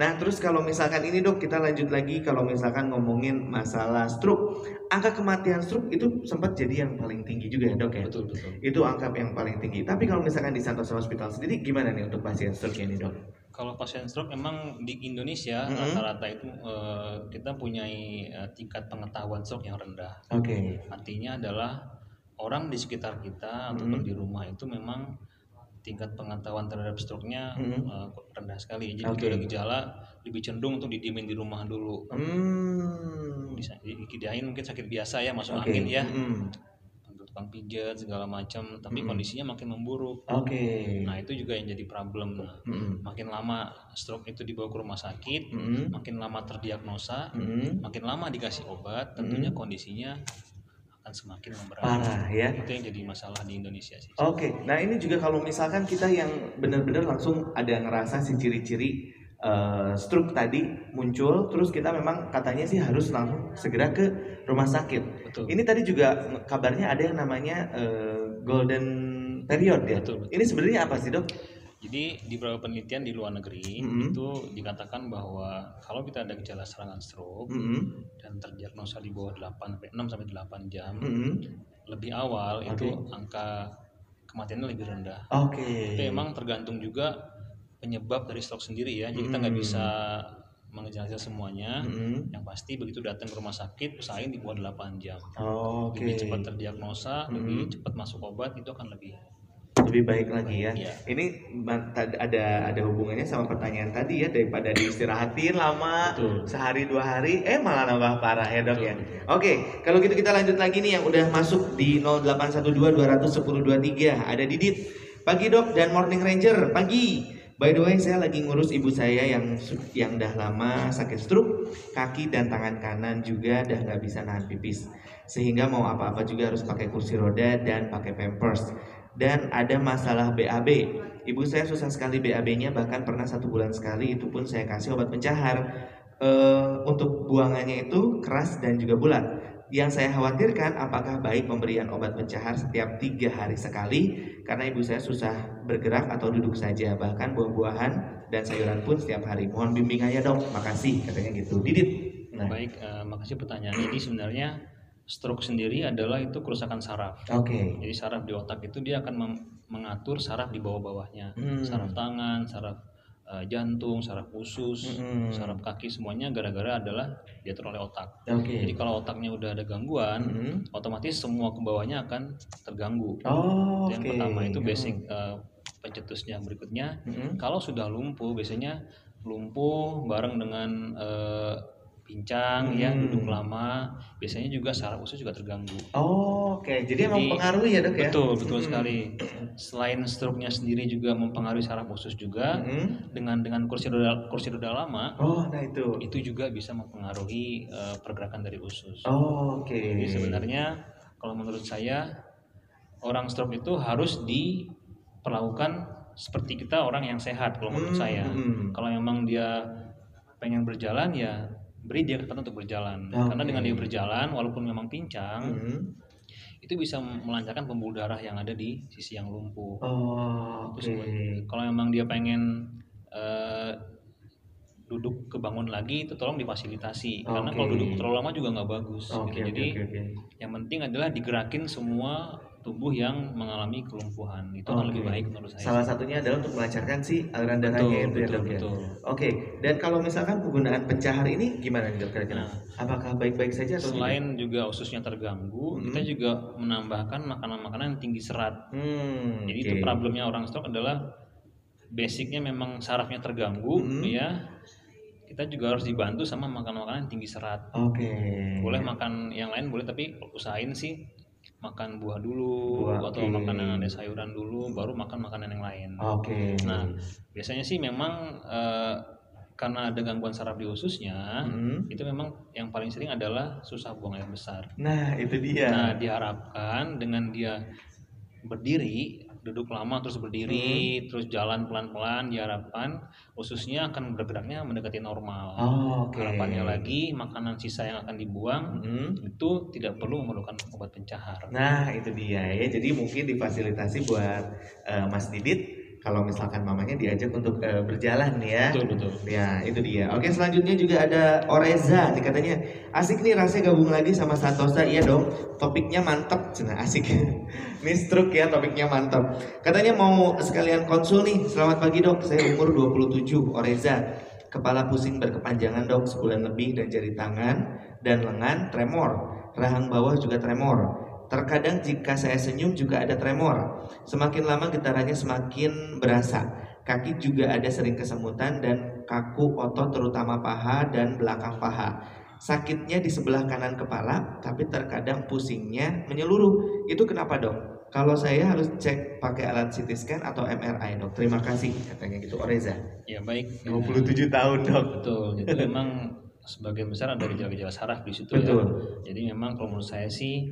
Nah terus kalau misalkan ini dok kita lanjut lagi. Kalau misalkan ngomongin masalah stroke angka kematian stroke itu sempat jadi yang paling tinggi juga ya dok ya. Betul, betul. itu angka yang paling tinggi tapi kalau misalkan di Santosa Hospital sendiri gimana nih untuk pasien stroke ini dok Kalau pasien stroke memang di Indonesia Mhm. rata-rata itu eh, kita punya tingkat pengetahuan stroke yang rendah. oke Artinya adalah orang di sekitar kita ataupun di rumah itu memang tingkat pengetahuan terhadap stroke-nya Mhm. eh, rendah sekali. Jadi kalau ada gejala lebih cenderung untuk didiemin di rumah dulu. hmm Bisa dikirain mungkin sakit biasa ya masuk oke angin ya. Mm. Tukang pijat segala macam, tapi kondisinya makin memburuk. oke Nah, itu juga yang jadi problem. Nah, makin lama stroke itu dibawa ke rumah sakit, makin lama terdiagnosa, makin lama dikasih obat, tentunya kondisinya akan semakin memberat. parah ya Itu yang jadi masalah di Indonesia sih. Oke, nah ini juga kalau misalkan kita yang benar-benar langsung ada ngerasa si ciri-ciri eh, stroke tadi muncul, terus kita memang katanya sih harus langsung segera ke rumah sakit. Betul. Ini tadi juga kabarnya ada yang namanya eh, golden period ya. Betul, betul. Ini sebenarnya apa sih dok? Jadi di beberapa penelitian di luar negeri Mhm. itu dikatakan bahwa kalau kita ada gejala serangan stroke Mm-mm. dan terdiagnosa di bawah 8 sampai 6 sampai 8 jam, Mm-mm. lebih awal Oke. itu angka kematiannya lebih rendah. Oke. Tapi emang tergantung juga penyebab dari stroke sendiri ya. Jadi kita nggak Hmm. bisa mengejar semuanya. Mm-mm. Yang pasti begitu datang ke rumah sakit usahain di bawah 8 jam. Oke. Lebih cepat terdiagnosa, Hmm. lebih cepat masuk obat itu akan lebih lebih baik lagi ya. Iya. Ini ada ada hubungannya sama pertanyaan tadi ya daripada diistirahatin lama Betul. sehari dua hari eh malah nambah parah ya dok Betul, ya. betul. Oke kalau gitu kita lanjut lagi nih yang udah masuk di 0812 210 23 ada Didit pagi dok dan Morning Ranger pagi. By the way saya lagi ngurus ibu saya yang yang dah lama sakit stroke kaki dan tangan kanan juga dah nggak bisa nahan pipis sehingga mau apa-apa juga harus pakai kursi roda dan pakai pampers dan ada masalah BAB. Ibu saya susah sekali BAB-nya bahkan pernah satu bulan sekali itu pun saya kasih obat pencahar. Eh, untuk buangannya itu keras dan juga bulat. Yang saya khawatirkan apakah baik pemberian obat pencahar setiap tiga hari sekali karena ibu saya susah bergerak atau duduk saja bahkan buah-buahan dan sayuran pun setiap hari. Mohon bimbing aja dok, makasih katanya gitu. Didit. Nah, Baik, eh, makasih pertanyaan. Jadi sebenarnya stroke sendiri adalah itu kerusakan saraf. oke. Jadi saraf di otak itu dia akan mengatur saraf di bawah-bawahnya. Hmm. Saraf tangan, saraf eh, jantung, saraf usus, Mm-mm. saraf kaki semuanya gara-gara adalah diatur oleh otak. Oke. Jadi kalau otaknya udah ada gangguan, Mm-mm. otomatis semua ke bawahnya akan terganggu. Oh, Itu yang pertama itu basic eh, pencetusnya. Berikutnya Mm-mm. kalau sudah lumpuh biasanya lumpuh bareng dengan eh, pincang ya Hmm. duduk lama biasanya juga saraf usus juga terganggu Oh, oke. Jadi, emang Jadi, pengaruh ya dok ya? betul betul Mm-mm. sekali selain stroke-nya sendiri juga mempengaruhi saraf usus juga Mm-mm. dengan dengan kursi roda kursi roda lama Oh, nah itu. itu juga bisa mempengaruhi eh, pergerakan dari usus Oh, oke. jadi sebenarnya kalau menurut saya orang stroke itu harus diperlakukan seperti kita orang yang sehat kalau menurut Hmm, saya hmm. kalau memang dia pengen berjalan ya beri dia kesempatan untuk berjalan Oke. karena dengan dia berjalan walaupun memang pincang Mm. itu bisa melancarkan pembuluh darah yang ada di sisi yang lumpuh Oh. Terus kalau memang dia pengen eh, duduk kebangun lagi itu tolong difasilitasi karena Oke. kalau duduk terlalu lama juga nggak bagus Oke, gitu. jadi oke, oke. yang penting adalah digerakin semua tubuh yang mengalami kelumpuhan itu akan Oke. lebih baik menurut saya Salah satunya adalah untuk melancarkan si aliran darahnya betul itu ya dok ya. Oke, dan kalau misalkan penggunaan pencahar ini gimana nih dok kira-kira? Nah. Apakah baik-baik saja atau tidak? selain juga ususnya terganggu Hmm. kita juga menambahkan makanan-makanan yang tinggi serat Hmm, jadi oke. itu problemnya orang stroke adalah basicnya memang sarafnya terganggu Hmm. ya kita juga harus dibantu sama makan-makanan yang tinggi serat Oke. boleh makan yang lain boleh tapi usahain sih makan buah dulu Buah, atau oke. makan yang ada sayuran dulu baru makan makanan yang lain Oke. nah biasanya sih memang eh, karena ada gangguan saraf di ususnya Hmm. itu memang yang paling sering adalah susah buang air besar Nah, itu dia. nah diharapkan dengan dia berdiri duduk lama terus berdiri terus jalan pelan-pelan diharapkan ususnya akan bergeraknya mendekati normal Oh, oke. harapannya lagi makanan sisa yang akan dibuang Hmm. itu tidak perlu memerlukan obat pencahar. Nah, itu dia ya. Jadi mungkin difasilitasi buat eh, Mas Didit kalau misalkan mamanya diajak untuk eh, berjalan nih ya. Betul betul. Ya, itu dia. Oke, selanjutnya juga ada Oreza. Nih katanya, asik nih rasanya gabung lagi sama Santosa. Iya dong, topiknya mantep. Cina asik. Ini stroke ya, topiknya mantep. Katanya mau sekalian konsul nih. Selamat pagi dok, saya umur 27, Oreza. Kepala pusing berkepanjangan dok, sebulan lebih dan jari tangan dan lengan tremor. Rahang bawah juga tremor. Terkadang jika saya senyum juga ada tremor. Semakin lama getarannya semakin berasa. Kaki juga ada sering kesemutan dan kaku otot terutama paha dan belakang paha. Sakitnya di sebelah kanan kepala, tapi terkadang pusingnya menyeluruh. Itu kenapa dok? Kalau saya harus cek pakai alat CT scan atau MRI dok. Terima kasih katanya gitu Oreza. Ya baik. 27 tahun dok. Betul. Itu memang sebagian besar ada gejala-gejala saraf di situ Betul. ya. Jadi memang kalau menurut saya sih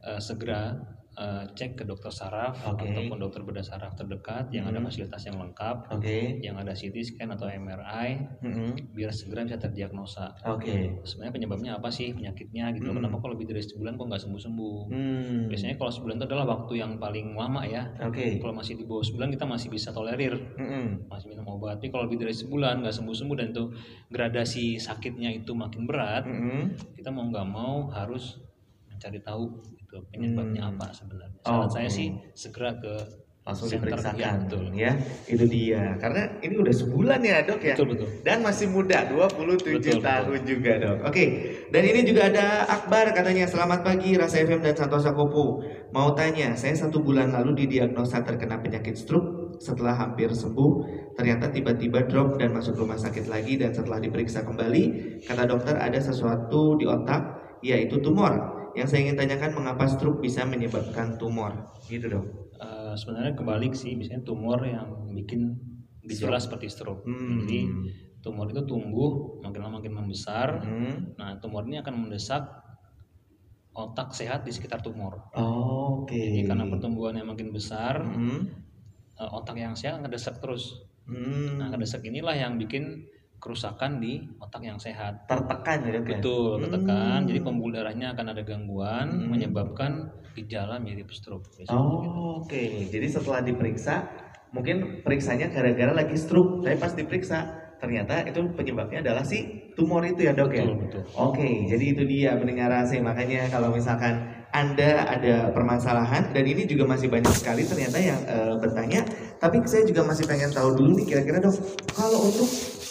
eh, segera eh, cek ke dokter saraf Oke. ataupun dokter bedah saraf terdekat yang ada Hmm. fasilitas yang lengkap, Oke. yang ada CT scan atau MRI Mm-mm. biar segera bisa terdiagnosa. Oke. Sebenarnya penyebabnya apa sih penyakitnya gitu? Hmm. Kenapa kalau lebih dari sebulan kok nggak sembuh-sembuh? Hmm. Biasanya kalau sebulan itu adalah waktu yang paling lama ya. Oke. Kalau masih di bawah sebulan kita masih bisa tolerir, Mm-mm. masih minum obat. Tapi kalau lebih dari sebulan nggak sembuh-sembuh dan itu gradasi sakitnya itu makin berat, Mm-mm. kita mau nggak mau harus mencari tahu itu penyebabnya Hmm. apa sebenarnya. Saran Oke. saya sih segera ke langsung diperiksakan. Ya, ya itu dia. Karena ini udah sebulan ya dok ya? Betul betul. dan masih muda 27 Betul, tahun juga dok. Oke dan ini juga ada Akbar katanya selamat pagi Rasa FM dan Santosa Kopo. Mau tanya saya satu bulan lalu didiagnosa terkena penyakit stroke setelah hampir sembuh ternyata tiba-tiba drop dan masuk rumah sakit lagi dan setelah diperiksa kembali kata dokter ada sesuatu di otak yaitu tumor yang saya ingin tanyakan mengapa stroke bisa menyebabkan tumor gitu dok Eh, sebenarnya kebalik sih, biasanya tumor yang bikin gejala seperti stroke. Hmm. Jadi tumor itu tumbuh makin lama makin membesar. Hmm. Nah, tumor ini akan mendesak otak sehat di sekitar tumor. Oke. Jadi karena pertumbuhannya makin besar, Hmm. eh, otak yang sehat akan ngedesak terus. Hmm. Nah, ngedesak inilah yang bikin kerusakan di otak yang sehat. Tertekan ya dok ya? Betul, tertekan. Hmm. Jadi pembuluh darahnya akan ada gangguan Hmm. menyebabkan gejala mirip stroke. biasanya gitu. Oh, Oke, jadi setelah diperiksa, mungkin periksanya gara-gara lagi stroke. Tapi pas diperiksa, ternyata itu penyebabnya adalah si tumor itu ya dok ya? Betul, betul. Oke, jadi itu dia pendengar AC. Makanya kalau misalkan Anda ada permasalahan dan ini juga masih banyak sekali ternyata yang eh, bertanya. Tapi saya juga masih pengen tahu dulu nih kira-kira dok, kalau untuk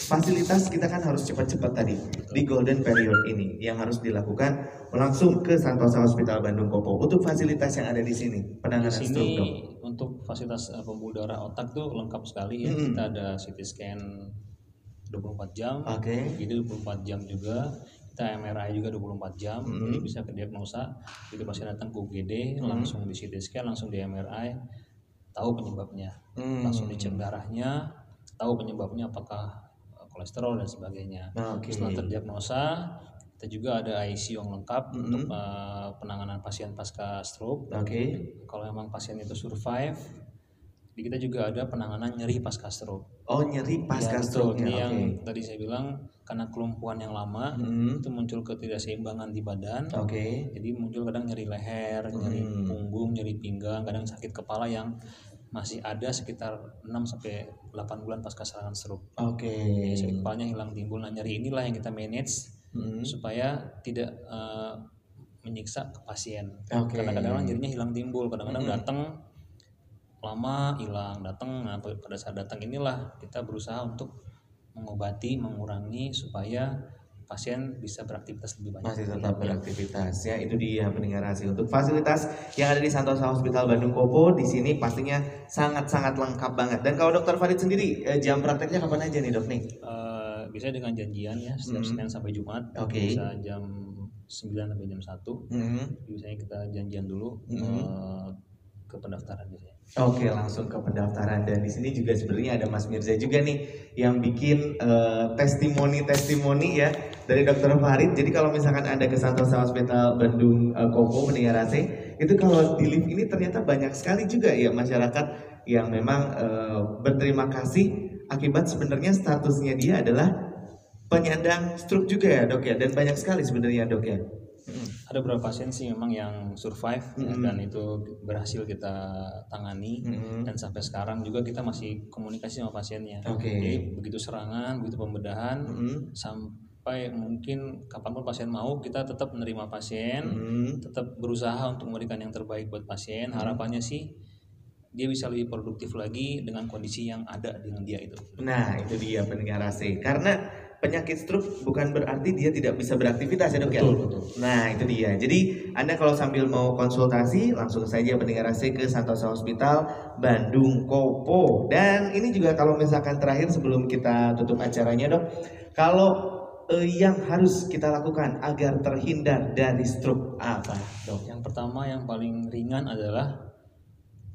fasilitas kita kan harus cepat-cepat tadi di golden period ini yang harus dilakukan langsung ke Santosa Hospital Bandung Kopo untuk fasilitas yang ada di sini Di penanganan sini stroke dok. untuk fasilitas eh, pembuluh darah otak tuh lengkap sekali ya. Mm-mm. Kita ada CT scan 24 jam, Oke. jadi 24 jam juga. Kita MRI juga 24 jam, Mm-mm. jadi bisa ke diagnosa. Jadi pasien datang ke UGD, Mm. langsung di CT scan, langsung di MRI, tahu penyebabnya. Hmm. Langsung dicek darahnya, tahu penyebabnya apakah kolesterol dan sebagainya. Nah, Oke. Setelah terdiagnosa, kita juga ada ICU yang lengkap Mm-mm. untuk eh, penanganan pasien pasca stroke. Oke. Kalau memang pasien itu survive, di kita juga ada penanganan nyeri pasca stroke. Oh nyeri pasca Ya, stroke-nya. Ini Oke. yang tadi saya bilang karena kelumpuhan yang lama Hmm. itu muncul ketidakseimbangan di badan. Oke. Jadi muncul kadang nyeri leher, nyeri Hmm. punggung, nyeri pinggang, kadang sakit kepala yang masih ada sekitar 6 sampai 8 bulan pasca serangan stroke. Oke. Jadi sakit kepalanya hilang timbul. Nah, nyeri inilah yang kita manage Hmm. supaya tidak eh, menyiksa ke pasien. Oke. Karena kadang-kadang nyerinya hilang timbul, kadang-kadang Mm-mm. datang lama hilang, datang nah pada saat datang inilah kita berusaha untuk mengobati, mengurangi supaya pasien bisa beraktivitas lebih banyak. masih tetap Ya. beraktivitas ya itu dia pendengar hasil untuk fasilitas yang ada di Santosa Hospital Bandung Kopo di sini pastinya sangat sangat lengkap banget dan kalau dokter Farid sendiri eh, jam prakteknya kapan aja nih dok nih Eh, biasanya dengan janjian ya setiap Mm. Senin sampai Jumat Oke. bisa jam 9 sampai jam 1 Hmm. biasanya kita janjian dulu Mm. eh, ke pendaftaran biasanya. Oke langsung ke pendaftaran dan di sini juga sebenarnya ada Mas Mirza juga nih yang bikin testimoni-testimoni ya dari Dokter Farid. Jadi kalau misalkan anda ke Santosa Hospital Bandung eh, Kopo mendengar AC itu kalau di lift ini ternyata banyak sekali juga ya masyarakat yang memang eh, berterima kasih akibat sebenarnya statusnya dia adalah penyandang stroke juga ya dok ya dan banyak sekali sebenarnya dok ya. Ada beberapa pasien sih memang yang survive Mm. dan itu berhasil kita tangani Mm-mm. dan sampai sekarang juga kita masih komunikasi sama pasiennya. Oke. Jadi begitu serangan, begitu pembedahan Mm-mm. sampai mungkin kapan pun pasien mau kita tetap menerima pasien, Mm-mm. tetap berusaha untuk memberikan yang terbaik buat pasien. Hmm. Harapannya sih dia bisa lebih produktif lagi dengan kondisi yang ada dengan dia itu. Nah, itu dia pendengar AC. Karena penyakit stroke bukan berarti dia tidak bisa beraktivitas ya dok ya? Betul. Nah, itu dia. Jadi, Anda kalau sambil mau konsultasi, langsung saja pendengar AC ke Santosa Hospital Bandung Kopo. Dan ini juga kalau misalkan terakhir sebelum kita tutup acaranya dok, kalau yang harus kita lakukan agar terhindar dari stroke apa dok? Yang pertama yang paling ringan adalah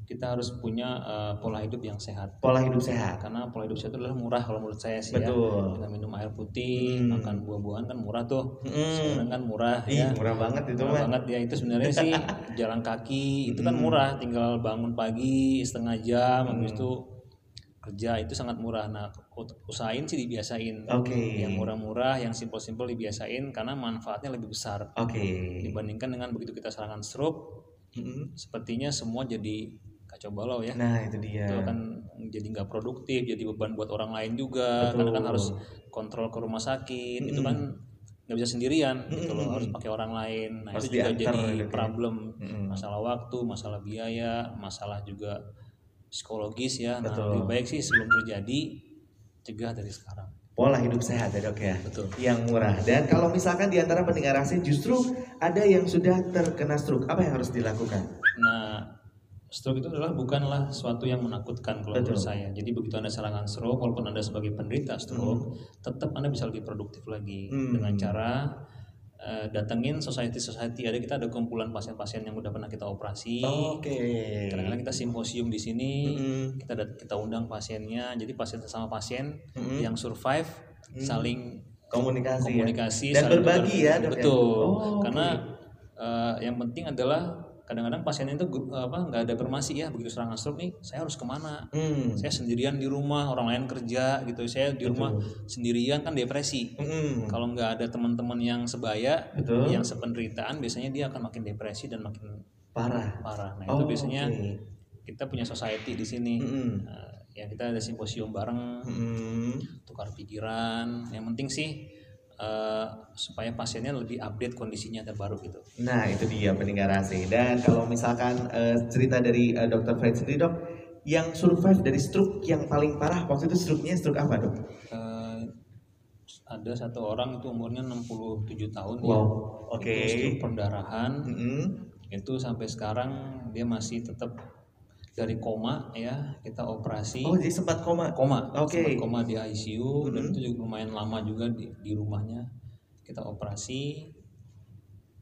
kita harus punya eh, pola hidup yang sehat. Pola hidup sehat. Karena pola hidup sehat itu adalah murah kalau menurut saya sih ya. Betul. Kita minum air putih, Hmm. makan buah-buahan kan murah tuh. Hmm. Sekarang kan murah Ih, ya. murah banget itu Murah mah. banget ya itu sebenarnya sih jalan kaki itu kan Hmm. murah tinggal bangun pagi setengah jam habis Hmm. itu kerja itu sangat murah nah usahain sih dibiasain Oke. yang murah-murah yang simple-simple dibiasain karena manfaatnya lebih besar Oke. dibandingkan dengan begitu kita serangan stroke Mm-mm. sepertinya semua jadi kacau balau ya Nah, itu dia. itu akan jadi nggak produktif jadi beban buat orang lain juga karena kan Betul. harus kontrol ke rumah sakit itu Mm-mm. kan nggak bisa sendirian gitu loh harus pakai orang lain nah Harus itu juga jadi gitu ya. problem Mm-mm. masalah waktu masalah biaya masalah juga psikologis ya nah Betul. lebih baik sih sebelum terjadi cegah dari sekarang Pola hidup sehat ya dok ya. betul Yang murah. Dan kalau misalkan di antara pendengar AC justru ada yang sudah terkena stroke, apa yang harus dilakukan? nah stroke itu adalah bukanlah suatu yang menakutkan kalau Betul. menurut saya jadi begitu anda serangan stroke walaupun anda sebagai penderita stroke tetap anda bisa lebih produktif lagi Hmm. dengan cara eh, datengin society society ada kita ada kumpulan pasien-pasien yang udah pernah kita operasi Oke. kadang-kadang kita simposium di sini Mm-mm. kita dat- kita undang pasiennya jadi pasien sesama pasien Mm-mm. yang survive saling Komunikasi, komunikasi ya. Dan berbagi ber- ya dok ya? betul Oh, oke. karena eh, yang penting adalah kadang-kadang pasien itu apa nggak ada informasi ya begitu serangan stroke nih saya harus ke mana Hmm. saya sendirian di rumah orang lain kerja gitu saya di rumah sendirian kan depresi Mm-mm. kalau nggak ada teman-teman yang sebaya Betul. yang sependeritaan biasanya dia akan makin depresi dan makin Parah. parah nah Oh, itu biasanya oke. kita punya society di sini Mm-mm. Nah, ya kita ada simposium bareng Mm-mm. tukar pikiran yang penting sih eh, supaya pasiennya lebih update kondisinya terbaru gitu Nah itu dia pendengar AC dan kalau misalkan eh, cerita dari eh, Dr. Fred sendiri dok, yang survive dari stroke yang paling parah waktu itu stroke-nya stroke apa dok? Eh, ada satu orang itu umurnya 67 tahun ya Wow, oke. Itu stroke perdarahan Mm-mm. itu sampai sekarang dia masih tetap dari koma ya kita operasi Oh jadi sempat koma. koma Oke. sempat koma di ICU dan Mhm. itu juga lumayan lama juga di, di rumahnya kita operasi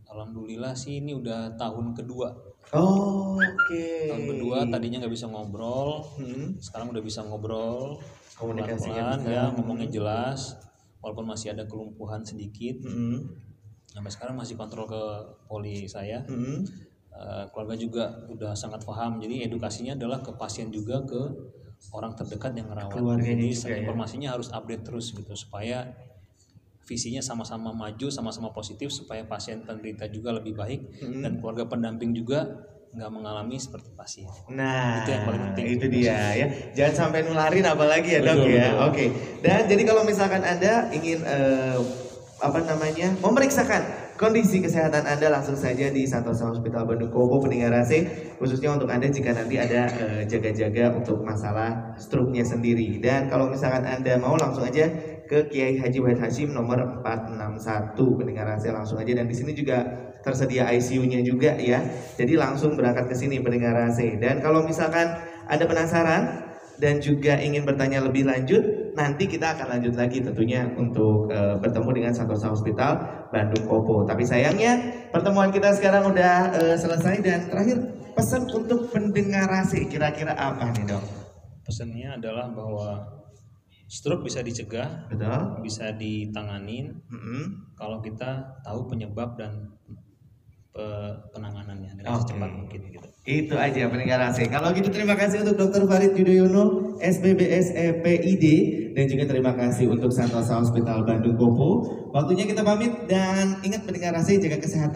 alhamdulillah sih ini udah tahun kedua Oh, oke. tahun kedua tadinya nggak bisa ngobrol Hmm. sekarang udah bisa ngobrol Komunikasinya ya ngomongnya jelas walaupun masih ada kelumpuhan sedikit Mm-mm. sampai sekarang masih kontrol ke poli saya Mm-mm. Eh, keluarga juga udah sangat paham jadi edukasinya adalah ke pasien juga ke orang terdekat yang merawat Keluarganya jadi juga ya. informasinya harus update terus gitu supaya visinya sama-sama maju sama-sama positif supaya pasien penderita juga lebih baik Mm-mm. dan keluarga pendamping juga nggak mengalami seperti pasien Nah, Itu yang paling penting. itu dia ya. Jangan sampai nularin apalagi ya dok Betul, ya. Oke. Dan jadi kalau misalkan anda ingin eh, apa namanya memeriksakan kondisi kesehatan anda langsung saja di Santosa Hospital Bandung Kopo AC khususnya untuk anda jika nanti ada eh, jaga-jaga untuk masalah stroke-nya sendiri. Dan kalau misalkan anda mau langsung aja ke Kiai Haji Wahid Hashim nomor 461 pendengar AC langsung aja dan di sini juga tersedia ICU-nya juga ya. Jadi langsung berangkat ke sini pendengar AC. Dan kalau misalkan ada penasaran dan juga ingin bertanya lebih lanjut, nanti kita akan lanjut lagi tentunya untuk eh, bertemu dengan Santosa Hospital Bandung Kopo. Tapi sayangnya pertemuan kita sekarang udah eh, selesai dan terakhir pesan untuk pendengar AC kira-kira apa nih dok? pesannya adalah bahwa stroke bisa dicegah Betul? bisa ditanganin Mm-mm. kalau kita tahu penyebab dan penanganannya dengan Oke. secepat mungkin gitu Itu aja pendengar AC. Kalau gitu terima kasih untuk Dr. Farid Yudhoyono, SBBS EPID dan juga terima kasih untuk Santosa Hospital Bandung Kopo. Waktunya kita pamit dan ingat pendengar AC jaga kesehatan.